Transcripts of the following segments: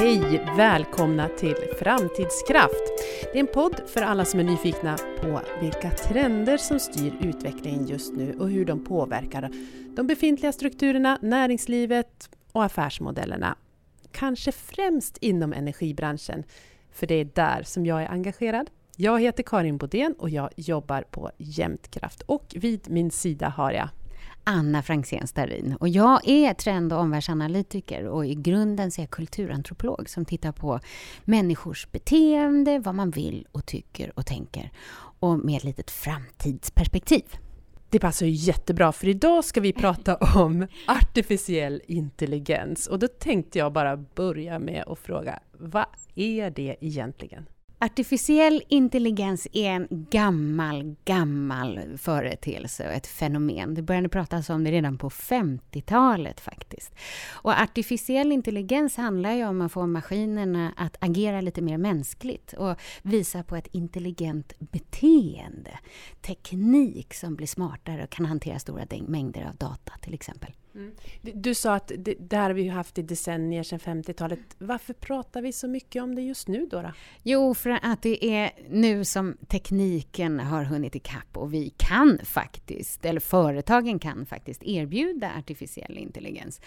Hej! Välkomna till Framtidskraft. Det är en podd för alla som är nyfikna på vilka trender som styr utvecklingen just nu och hur de påverkar de befintliga strukturerna, näringslivet och affärsmodellerna. Kanske främst inom energibranschen, för det är där som jag är engagerad. Jag heter Karin Bodén och jag jobbar på Jämtkraft och vid min sida har jag Anna Franzén Starin. Och jag är trend och omvärldsanalytiker och i grunden så är jag kulturantropolog som tittar på människors beteende, vad man vill och tycker och tänker och med ett litet framtidsperspektiv. Det passar ju jättebra, för idag ska vi prata om artificiell intelligens. Och då tänkte jag bara börja med att fråga, vad är det egentligen? Artificiell intelligens är en gammal, gammal företeelse och ett fenomen. Det började pratas om det redan på 50-talet faktiskt. Och artificiell intelligens handlar ju om att få maskinerna att agera lite mer mänskligt och visa på ett intelligent beteende. Teknik som blir smartare och kan hantera stora mängder av data till exempel. Mm. Du sa att det, det här har vi haft i decennier sedan 50-talet. Varför pratar vi så mycket om det just nu då, då? Jo, för att det är nu som tekniken har hunnit ikapp och vi kan faktiskt, eller företagen kan faktiskt erbjuda artificiell intelligens.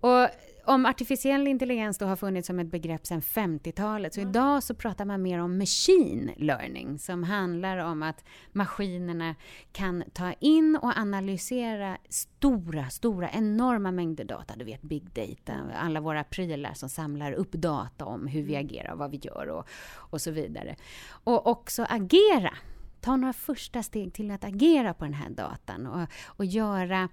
Och om artificiell intelligens då har funnits som ett begrepp sedan 50-talet, så mm. idag så pratar man mer om machine learning, som handlar om att maskinerna kan ta in och analysera stora, stora, enorma mängder data. Du vet big data, alla våra prylar som samlar upp data om hur vi mm. agerar, vad vi gör och, och så vidare. Och också agera. Ta några första steg till att agera på den här datan och, och göra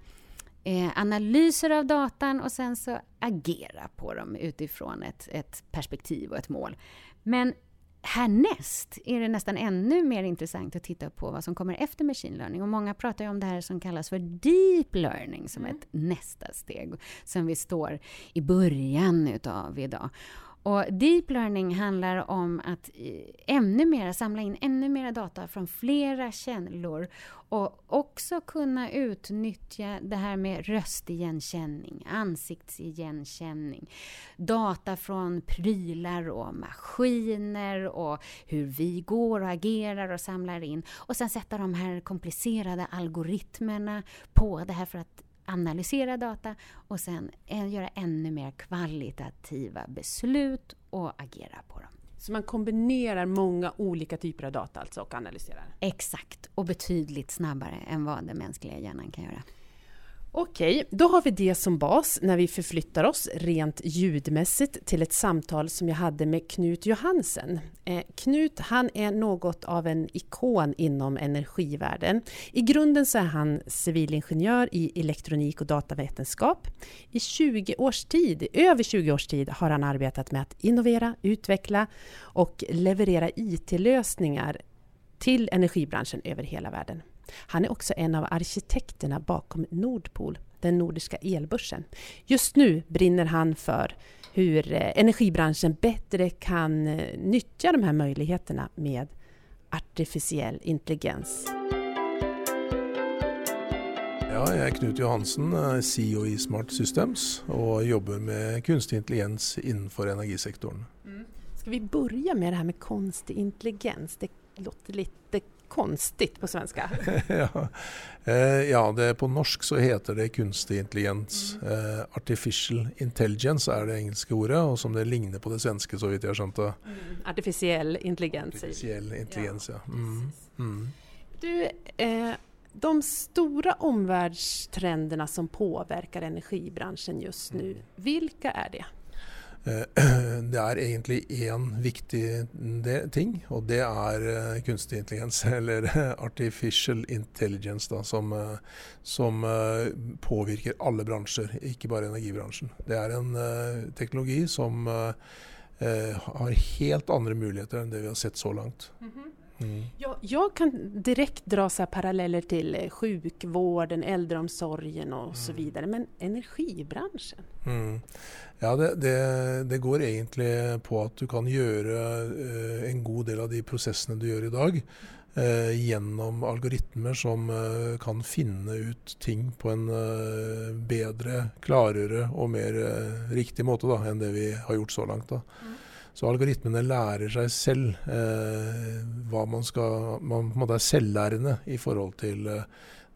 eh, analyser av datan och sen så agera på dem utifrån ett, ett perspektiv och ett mål. Men härnäst är det nästan ännu mer intressant att titta på vad som kommer efter machine learning. Och många pratar ju om det här som kallas för deep learning som mm. ett nästa steg som vi står i början utav idag. Och deep learning handlar om att ännu mera, samla in ännu mer data från flera källor och också kunna utnyttja det här med röstigenkänning, ansiktsigenkänning, data från prylar och maskiner och hur vi går och agerar och samlar in och sen sätta de här komplicerade algoritmerna på det här för att analysera data och sen göra ännu mer kvalitativa beslut och agera på dem. Så man kombinerar många olika typer av data alltså och analyserar? Exakt, och betydligt snabbare än vad den mänskliga hjärnan kan göra. Okej, då har vi det som bas när vi förflyttar oss rent ljudmässigt till ett samtal som jag hade med Knut Johansen. Eh, Knut, han är något av en ikon inom energivärlden. I grunden så är han civilingenjör i elektronik och datavetenskap. I 20 års tid, över 20 års tid, har han arbetat med att innovera, utveckla och leverera IT-lösningar till energibranschen över hela världen. Han är också en av arkitekterna bakom Nordpol, den nordiska elbörsen. Just nu brinner han för hur eh, energibranschen bättre kan eh, nyttja de här möjligheterna med artificiell intelligens. Ja, jag är Knut Johansen, CEO i Smart Systems och jobbar med kunstig intelligens inom energisektorn. Mm. Ska vi börja med det här med konstig intelligens? Det låter lite konstigt på svenska. ja, eh, ja det, på norsk så heter det kunstig intelligens. Mm. Eh, artificial intelligence är det engelska ordet och som det ligner på det svenska så vitt jag det. Mm. Artificiell intelligens. Artificiell intelligens, ja. ja. Mm. mm. Du, eh, de stora omvärldstrenderna som påverkar energibranschen just nu, mm. vilka är det? Eh, det är egentligen en viktig ting, och det är eh, kunstig intelligens, eller artificial intelligence, da, som, eh, som påverkar alla branscher, inte bara energibranschen. Det är en teknologi som har helt andra möjligheter än det vi har sett så långt. Mm -hmm. Mm. Jag, jag, kan direkt dra så paralleller till eh, sjukvården, äldreomsorgen och mm. så vidare. Men energibranschen? Mm. Ja, det, det, det, går egentligen på att du kan göra eh, en god del av de processerna du gör idag eh, gjennom algoritmer som eh, kan finne ut ting på en eh, bedre, klarere og mer riktig måte da, enn det vi har gjort så langt. Da. Mm. Så algoritmene lærer seg selv eh, hva man skal Man på en måte er selvlærende i forhold til eh,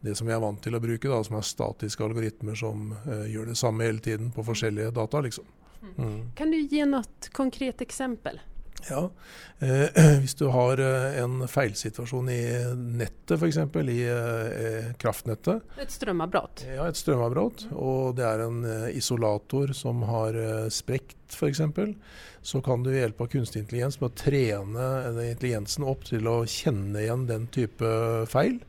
det som vi er vant til å bruke, da, som er statiske algoritmer som gjør det samme hele tiden på forskjellige data. liksom. Mm. mm. Kan du gi noe konkret eksempel? Ja, eh, Hvis du har eh, en feilsituasjon i nettet, f.eks. i eh, kraftnettet Et strømavbrudd? Ja, et strømavbrudd. Og det er en eh, isolator som har eh, sprekt, f.eks. Så kan du ved hjelp av kunstig intelligens med å trene intelligensen opp til å kjenne igjen den type feil,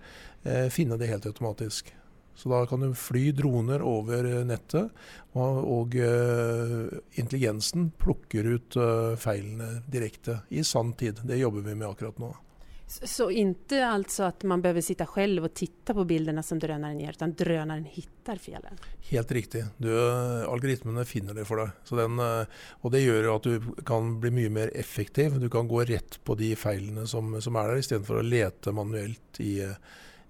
eh, finne det helt automatisk. Så da kan du fly droner over nettet, og, uh, intelligensen plukker ut uh, feilene direkte i sann tid. Det jobber vi med akkurat nå. Så, så ikke altså at man behøver sitte selv og titte på bildene som drönaren gir, men drönaren hittar felen? Helt riktig. Du, algoritmene finner det for deg. Den, uh, og det gjør at du kan bli mye mer effektiv. Du kan gå rett på de feilene som, som er der, istedenfor å lete manuelt i uh,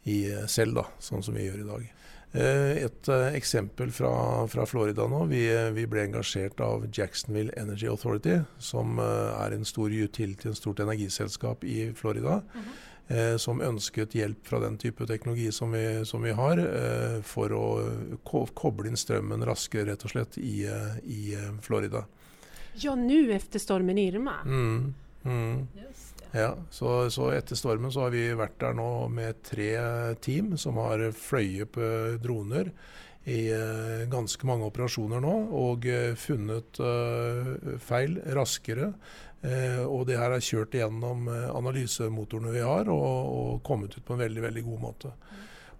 i selv, da, sånn som vi gjør i dag. Eh, et eh, eksempel fra, fra Florida nå. Vi, vi, ble engasjert av Jacksonville Energy Authority, som eh, er en stor utility, en stort energiselskap i Florida. Mm -hmm. eh, som ønsket hjelp fra den type teknologi som vi, som vi har, eh, for å ko koble inn strømmen raskere, rett og slett, i, i Florida. Ja, nå etter stormen Irma? Mm, mm. Ja, så, så, etter stormen så har vi vært der nå med tre team som har fløyet på droner i uh, ganske mange operasjoner nå og uh, funnet uh, feil raskere. og det her er kjørt gjennom analysemotorene vi har og, og, kommet ut på en veldig, veldig god måte.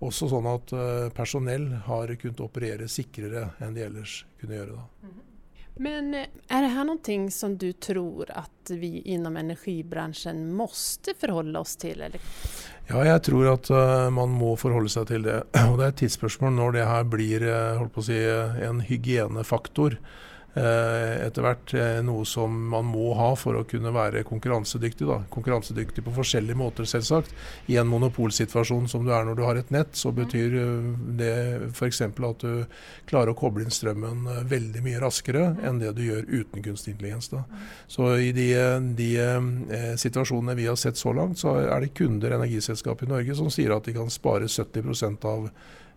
Også sånn at personell har kunnet operere sikrere enn de ellers kunne gjøre. da. Mhm. Men eh, är det här någonting som du tror att vi inom energibranschen måste förhålla oss till? Eller? Ja, jag tror att eh, man må förhålla sig till det. Och det är ett tidsspörsmål när det här blir eh, på att säga, en hygienefaktor. Eh, etter hvert eh, noe som man må ha for å kunne være konkurransedyktig. Da. Konkurransedyktig på forskjellige måter, selvsagt. I en monopolsituasjon som du er når du har et nett, så betyr eh, det f.eks. at du klarer å koble inn strømmen veldig mye raskere enn det du gjør uten kunstig intelligens. Da. Så i de, de situasjonene vi har sett så langt, så er det kunder, energiselskap i Norge, som sier at de kan spare 70% av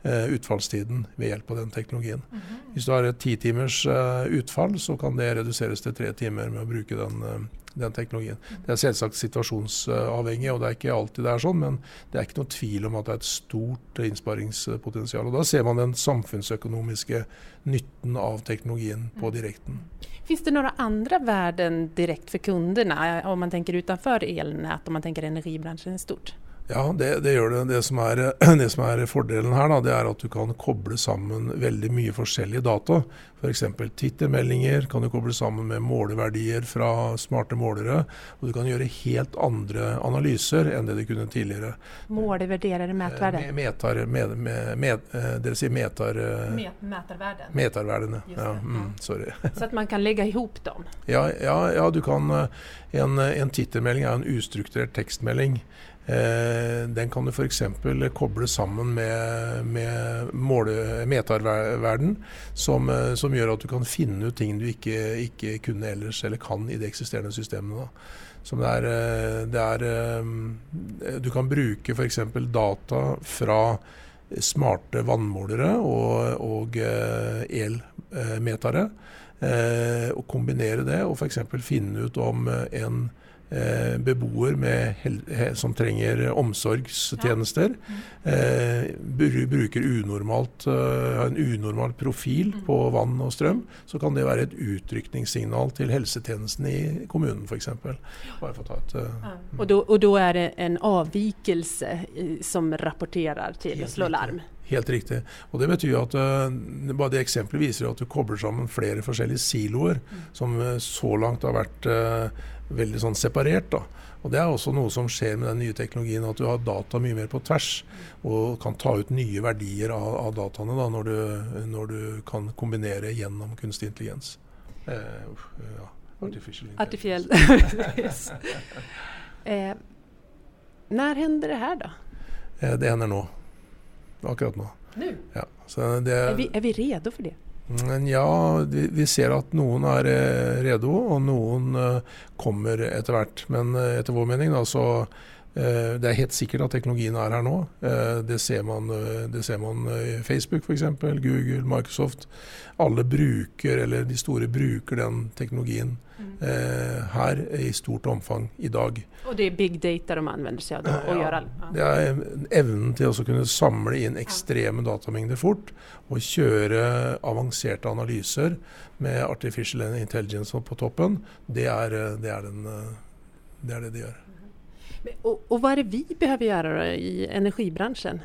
utfallstiden ved hjelp av den teknologien. Mm -hmm. Hvis du har et ti timers uh, utfall, så kan det reduseres til tre timer med å bruke den, uh, den teknologien. Mm -hmm. Det er selvsagt situasjonsavhengig, og det er ikke alltid det er sånn, men det er ikke noe tvil om at det er et stort innsparingspotensial. Og Da ser man den samfunnsøkonomiske nytten av teknologien på mhm. direkten. Finns det noen andre värden direkte for kundene, om man tenker utenfor elnät, om man tenker energibransjen i stort? Ja, det, det, gjør det. Det som, er, det som er fordelen her, da, det er at du kan koble sammen veldig mye forskjellige data. F.eks. Twittermeldinger kan du koble sammen med måleverdier fra smarte målere. Og du kan gjøre helt andre analyser enn det du kunne tidligere. Eh, med, med, med, eh, dere sier metar... Eh, Mätarvärden? Metarvärdene, ja. Mm, sorry. Så at man kan legge ihop dem? Ja, ja, ja du kan En, en Twittermelding er en ustrukturert tekstmelding. Eh, den kan du f.eks. koble sammen med, med meterverden, som, eh, som, gjør at du kan finne ut ting du ikke, ikke kunne ellers, eller kan i de eksisterende systemene. Som det er, eh, det er Du kan bruke f.eks. data fra smarte vannmålere og, og elmetere, og kombinere det og f.eks. finne ut om en eh, beboer med, som trenger omsorgstjenester, eh, bruker unormalt, eh, en unormal profil mm. på vann og strøm, så kan det være et utrykningssignal til helsetjenesten i kommunen f.eks. Bare for å ta et uh, mm. Og da er det en avvikelse som rapporterer til å slå larm? Helt riktig. Og Det betyr at uh, bare det eksempelet viser at du kobler sammen flere forskjellige siloer, som uh, så langt har vært uh, veldig sånn separert. da. Og Det er også noe som skjer med den nye teknologien, at du har data mye mer på tvers. Og kan ta ut nye verdier av, av dataene da, når du, når du, kan kombinere gjennom kunstig intelligens. Eh, ja, artificial intelligence. Artificial. eh, När händer det här då? Eh, det händer nå. Akkurat nå. Nu? Ja, så det, Är vi, är vi redo för det? Men ja, vi, vi ser at noen er eh, redo, og noen eh, kommer etter hvert. Men eh, etter vår mening da, så eh, det er helt sikkert at teknologien er her nå. Eh, det ser man, eh, det ser man i Facebook f.eks., Google, Microsoft. Alle bruker, eller de store bruker den teknologien eh, her i stort omfang i dag. Och det är big data de använder sig av Ja, gör all... Det er evnen til å kunne samle inn ekstreme datamengder fort og kjøre avanserte analyser med artificial intelligence på toppen. Det er det, er den, eh, det, er det de gjør. Och, och vad är det vi behöver göra då i energibranschen?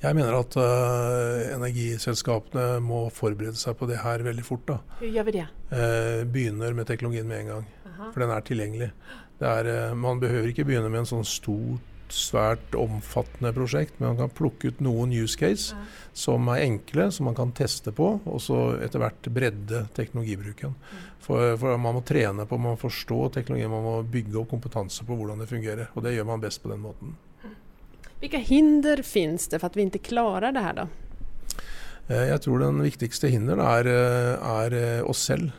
Jeg mener at eh, energiselskapene må forberede seg på det her veldig fort. da. Hur gör vi det? Eh, begynner med teknologien med en gang. For den er tilgjengelig. Det er, eh, man behøver ikke begynne med en sånn stort, svært omfattende prosjekt, men man kan plukke ut noen use case som er enkle, som man kan teste på, og så etter hvert bredde teknologibruken. For, for man må trene på, man må forstå teknologien, man må bygge opp kompetanse på hvordan det fungerer. Og det gjør man best på den måten. Vilka hinder finns det för att vi inte klarar det här då? Eh, Jeg tror den viktigste hinderen er, eh, er eh, oss selv.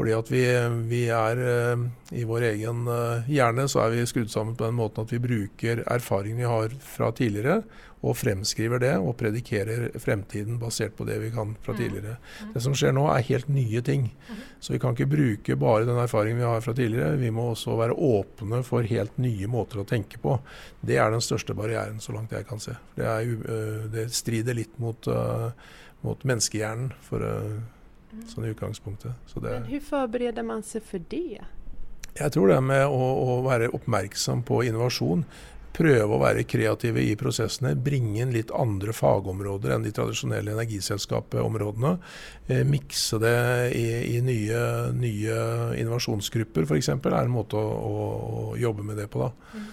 Eh, Fordi at vi, vi er eh, i vår egen eh, hjerne så er vi skrudd sammen på den måten at vi bruker erfaringen vi har fra tidligere, og fremskriver det og predikerer fremtiden basert på det vi kan fra tidligere. Det som skjer nå er helt nye ting. Så vi kan ikke bruke bare den erfaringen vi har fra tidligere. Vi må også være åpne for helt nye måter å tenke på. Det er den største barrieren, så langt jeg kan se. Det, er, øh, det strider litt mot, mot menneskehjernen for, sånn i utgangspunktet. Så det, Men hur förbereder man sig för det? jeg tror det med å være oppmerksom på innovasjon, prøve å være kreative i prosessene, bringe inn litt andre fagområder enn de tradisjonelle energiselskapområdene, eh, mikse det i, i nye, nye innovasjonsgrupper f.eks., er en måte å, å, å jobbe med det på. da. Mm.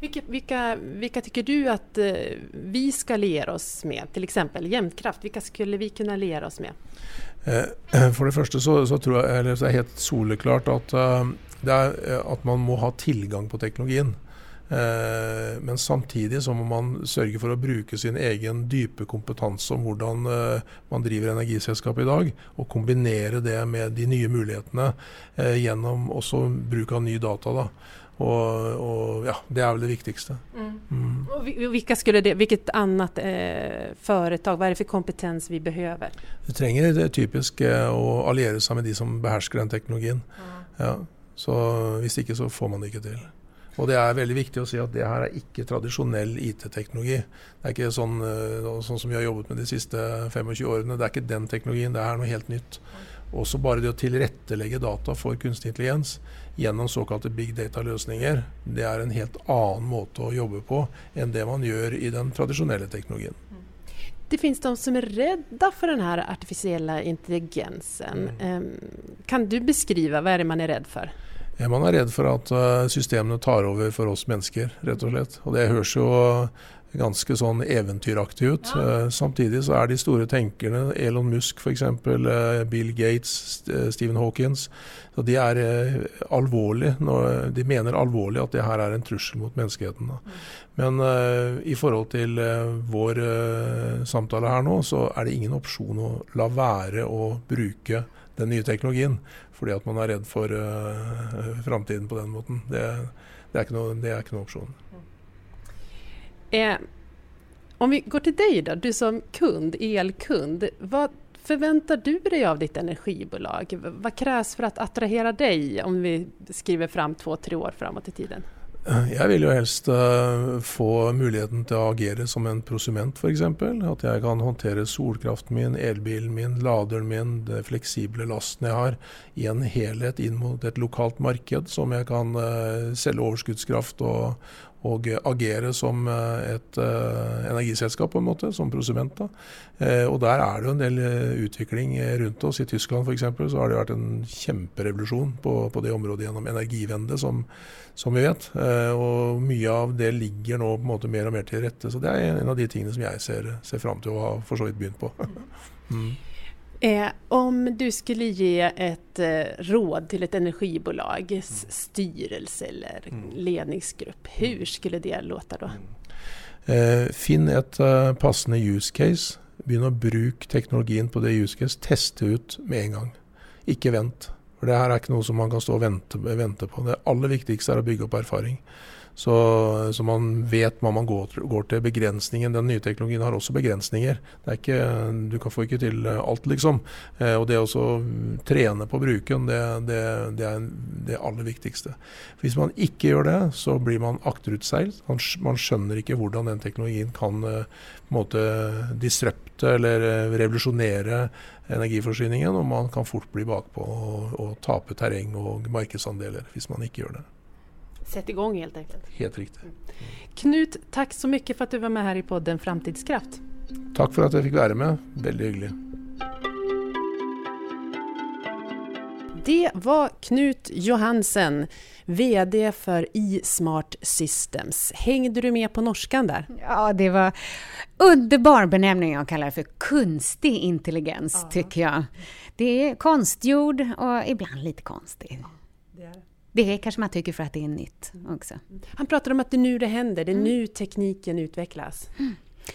Vilka, vilka, vilka tycker du att eh, vi ska liera oss med? Till exempel Jämtkraft, vilka skulle vi kunna liera oss med? Eh, For det første så, så tror jeg eller så er det helt soleklart at, eh, det er, eh, at man må ha tilgang på teknologien. Eh, Men samtidig så må man sørge for å bruke sin egen dype kompetanse om eh, man driver energiselskap i dag, og kombinere det med de nye mulighetene eh, gjennom også bruk av ny data. Da. Og, og ja, Det er vel det viktigste. Mm. Och vi- vilka skulle det, vilket annat eh, företag, vad är det för kompetens vi behöver? Du trenger det typisk eh, å alliere seg med de som behersker den teknologien. Ja, så Hvis ikke så får man det ikke til. Og det er veldig viktig å si at det her er ikke tradisjonell IT-teknologi. Det er ikke sånn, eh, sånn som vi har jobbet med de siste 25 årene. Det er ikke den teknologien, det er noe helt nytt. Også bare det å tilrettelegge data for kunstig intelligens gjennom såkalte big data-løsninger, det er en helt annen måte å jobbe på enn det man gjør i den tradisjonelle teknologien. Det finns de som är rädda för den här artificiella intelligensen. Eh, kan du beskriva, vad är det man är rädd för? Ja, Man er redd for at eh, systemene tar over for oss mennesker, rett og slett. Og det høres jo ganske sånn eventyraktig ut. Eh, Samtidig så er de store tenkerne, Elon Musk f.eks., Bill Gates, eh, Stephen Hawkins, så de er eh, alvorlig de mener alvorlig at det her er en trussel mot menneskeheten. Da. Men eh, i forhold til eh, vår eh, samtale her nå, så er det ingen opsjon å la være å bruke den nye teknologien. Fordi at man er redd for uh, framtiden på den måten. Det, det, er noe, det er ikke noe opsjon. Eh, om vi går till dig då, du som kund, elkund. Vad förväntar du dig av ditt energibolag? Vad krävs för att attrahera dig om vi skriver fram två, tre år framåt i tiden? Eh, jag vill ju helst eh, få möjligheten till att agera som en prosument exempel. Att jag kan hantera solkraften min, elbilen min, laderen min, eh, flexibla last lasten har, i en helhet in mot ett lokalt marknad som jag kan sälja överskottskraft och, og, og agere som eh, et eh, energiselskap, på en måte, som. Eh, og der er det jo en del eh, utvikling eh, rundt oss. I Tyskland f.eks. så har det vært en kjemperevolusjon på, på det området gjennom Energivende, som, som vi vet. Eh, og mye av det ligger nå på en måte mer og mer til rette. Så det er en av de tingene som jeg ser, ser fram til å ha for så vidt begynt på. mm. Eh, om du skulle ge ett eh, råd till ett energibolags styrelse eller Mm. ledningsgrupp, hur skulle det låta då? Eh, finn et eh, passende use case. Begynn å bruke teknologien på det use case. Teste ut med en gang. Ikke vent. For det her er ikke noe som man kan stå vente, vente på. Det aller viktigste er å bygge opp erfaring. Så, så man vet hva man går, går til. Begrensningen, Den nye teknologien har også begrensninger. Det er ikke, du kan få ikke til eh, alt, liksom. Eh, og det å mm, trene på bruken, det, det, det er det aller viktigste. Hvis man ikke gjør det, så blir man akterutseilt. Man, man skjønner ikke hvordan den teknologien kan eh, på en måte disrupte eller eh, revolusjonere energiforsyningen, og man kan fort bli bakpå og, og tape terreng og markedsandeler hvis man ikke gjør det. Sätt igång helt enkelt. Helt riktig. Knut, tack så mycket för att du var med här i podden Framtidskraft. Takk for at jeg fikk være med. Veldig hyggelig. Det var Knut Johansen, VD för eSmart Systems. Hängde du med på norskan där? Ja, det var underbar benämning jag kallar det för kunstig intelligens, tycker jag. Det är konstgjord och ibland lite konstig. Det kanske man tycker för att det är nytt också. Han pratar om att det är nu det händer, det är nu tekniken utvecklas.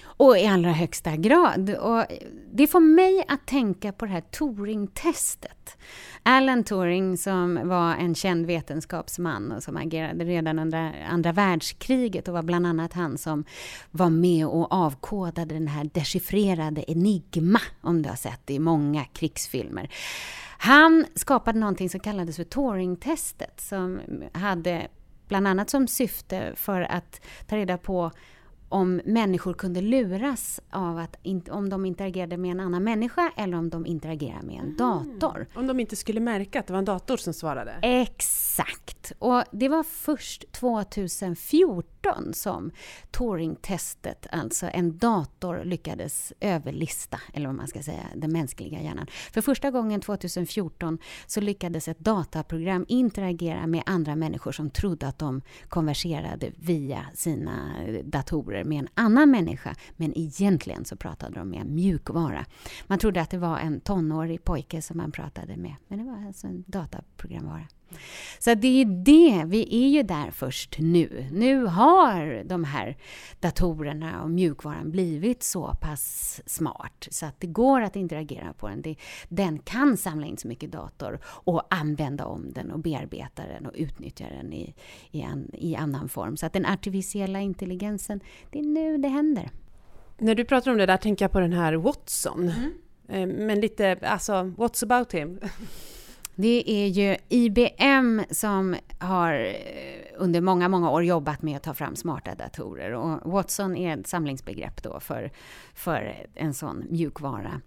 Och i allra högsta grad. Och det får mig att tänka på det här Turing-testet. Alan Turing som var en känd vetenskapsman och som agerade redan under andra världskriget och var bland annat han som var med och avkodade den här dechiffrerade Enigma, om du har sett det i många krigsfilmer. Han skapade någonting som kallades för Turing-testet som hade bland annat som syfte för att ta reda på om människor kunde luras av att in, om de interagerade med en annan människa eller om de interagerar med en dator. Om de inte skulle märka att det var en dator som svarade. Exakt! Och det var först 2014 som Turing-testet, alltså en dator, lyckades överlista, eller vad man ska säga, den mänskliga hjärnan. För första gången 2014 så lyckades ett dataprogram interagera med andra människor som trodde att de konverserade via sina datorer med en annan människa, men egentligen så pratade de med en mjukvara. Man trodde att det var en tonårig pojke som man pratade med, men det var alltså en dataprogramvara. Så det är det, vi är ju där först nu. Nu har de här datorerna och mjukvaran blivit så pass smart så att det går att interagera på den. Det, den kan samla in så mycket dator och använda om den och bearbeta den och utnyttja den i, i, an, i annan form. Så att den artificiella intelligensen, det är nu det händer. När du pratar om det där tänker jag på den här Watson. Eh, Men lite, alltså, what's about him? Det är ju IBM som har eh, under många, många år jobbat med att ta fram smarta datorer. Och Watson är ett samlingsbegrepp då för, för en sån mjukvara.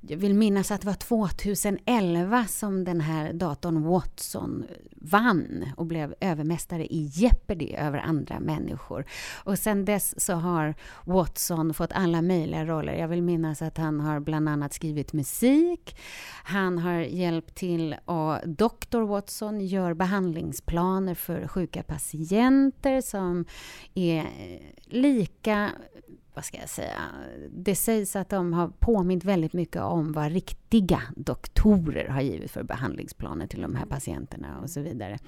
Jag vill minnas att det var 2011 som den här datorn Watson vann och blev övermästare i Jeopardy över andra människor. Och sen dess så har Watson fått alla möjliga roller. Jag vill minnas att han har bland annat skrivit musik. Han har hjälpt till och Dr. Watson gör behandlingsplaner för sjuka patienter som är lika vad ska jag säga, det sägs att de har påmint väldigt mycket om vad riktiga doktorer har givit för behandlingsplaner till de här patienterna och så vidare.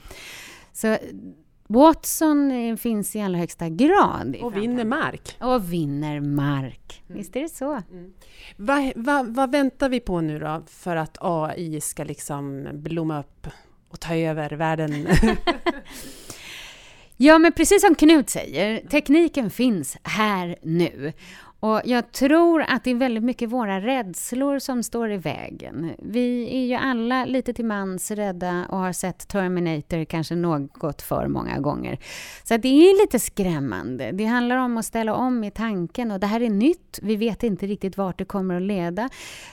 Så Watson finns i allra högsta grad. Och vinner mark. Och vinner mark. Visst är det så? Vad, vad, vad väntar vi på nu då för att AI ska liksom blomma upp och ta över världen? Ja, men precis som Knut säger, tekniken finns här nu. Och jag tror att det är väldigt mycket våra rädslor som står i vägen. Vi är ju alla lite till mans rädda och har sett Terminator kanske något för många gånger. Så det är lite skrämmande. Det handlar om att ställa om i tanken och det här är nytt. Vi vet inte riktigt vart det kommer att leda.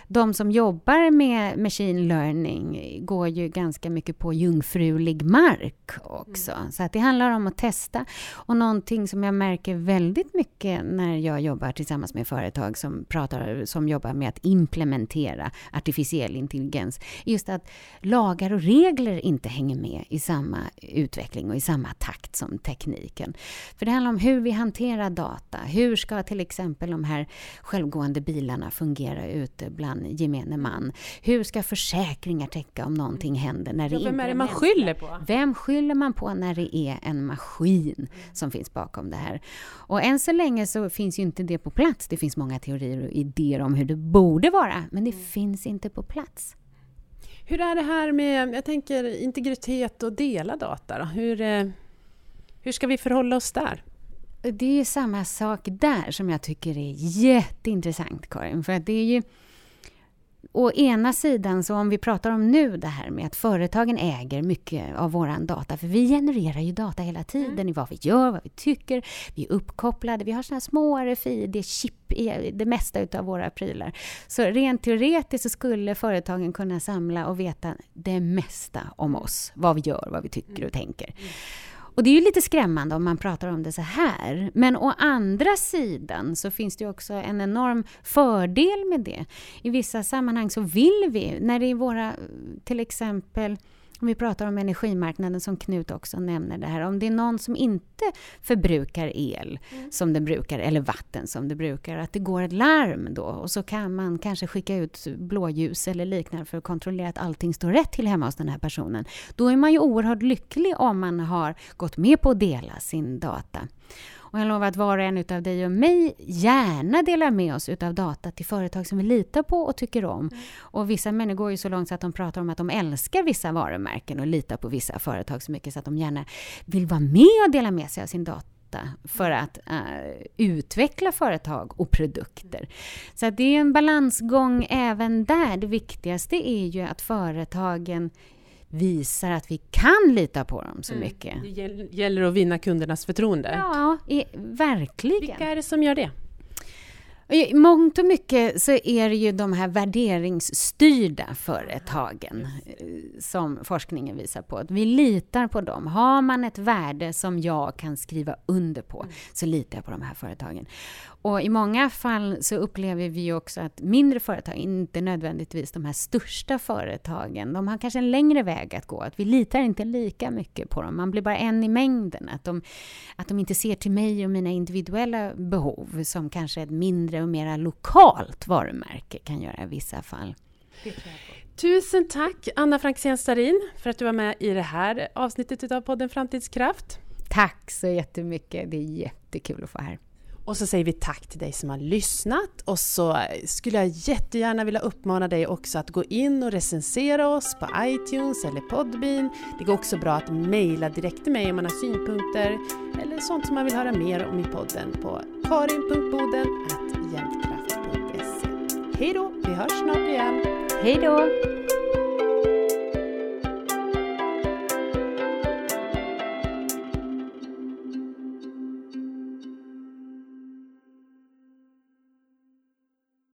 De som jobbar med machine learning går ju ganska mycket på jungfrulig mark också. Så att det handlar om att testa. Och någonting som jag märker väldigt mycket när jag jobbar tillsammans tillsammans med företag som, pratar, som jobbar med att implementera artificiell intelligens. Just att lagar och regler inte hänger med i samma utveckling och i samma takt som tekniken. För det handlar om hur vi hanterar data. Hur ska till exempel de här självgående bilarna fungera ute bland gemene man? Hur ska försäkringar täcka om någonting händer när det ja, Vem är det man skyller på? Vem skyller man på när det är en maskin som finns bakom det här? Och än så länge så finns ju inte det på plats. Det finns många teorier och idéer om hur det borde vara, men det mm. finns inte på plats. Hur är det här med, jag tänker integritet och dela data? Då? Hur, eh, hur ska vi förhålla oss där? Det är samma sak där som jag tycker är jätteintressant, Karin. För att det är ju å ena sidan, så om vi pratar om nu det här med att företagen äger mycket av våran data, för vi genererar ju data hela tiden mm. i vad vi gör, vad vi tycker, vi är uppkopplade, vi har såna små RFID-chip i det mesta utav våra prylar. Så rent teoretiskt så skulle företagen kunna samla och veta det mesta om oss, vad vi gör, vad vi tycker och tänker. Mm. Och det är ju lite skrämmande om man pratar om det så här. Men å andra sidan så finns det också en enorm fördel med det. I vissa sammanhang så vill vi, när det är våra, till exempel vi pratar om energimarknaden som Knut också nämner det här. Om det är någon som inte förbrukar el mm. som den brukar, eller vatten som det brukar, att det går ett larm då och så kan man kanske skicka ut blåljus eller liknande för att kontrollera att allting står rätt till hemma hos den här personen. Då är man ju oerhört lycklig om man har gått med på att dela sin data. Och jag lovar att var och en utav dig och mig gärna delar med oss utav data till företag som vi litar på och tycker om. Mm. Och vissa människor går ju så långt så att de pratar om att de älskar vissa varumärken och litar på vissa företag så mycket så att de gärna vill vara med och dela med sig av sin data för att uh, utveckla företag och produkter. Så det är en balansgång även där. Det viktigaste är ju att företagen visar att vi kan lita på dem så mm. mycket. Det gäller att vinna kundernas förtroende. Ja, i, verkligen. Vilka är det som gör det? I mångt och mycket så är det ju de här värderingsstyrda företagen eh, som forskningen visar på. Att vi litar på dem. Har man ett värde som jag kan skriva under på mm. så litar jag på de här företagen. Och i många fall så upplever vi också att mindre företag, inte nödvändigtvis de här största företagen, de har kanske en längre väg att gå. Att vi litar inte lika mycket på dem. Man blir bara en i mängden. Att de, att de inte ser till mig och mina individuella behov som kanske ett mindre och mera lokalt varumärke kan göra i vissa fall. Tusen tack Anna Franksén Starin för att du var med i det här avsnittet av podden Framtidskraft. Tack så jättemycket. Det är jättekul att få här. Och så säger vi tack till dig som har lyssnat och så skulle jag jättegärna vilja uppmana dig också att gå in och recensera oss på iTunes eller Podbean. Det går också bra att mejla direkt till mig om man har synpunkter eller sånt som man vill höra mer om i podden på karin.boden.jämtkraft.se. Hej då! Vi hörs snart igen. Hej då!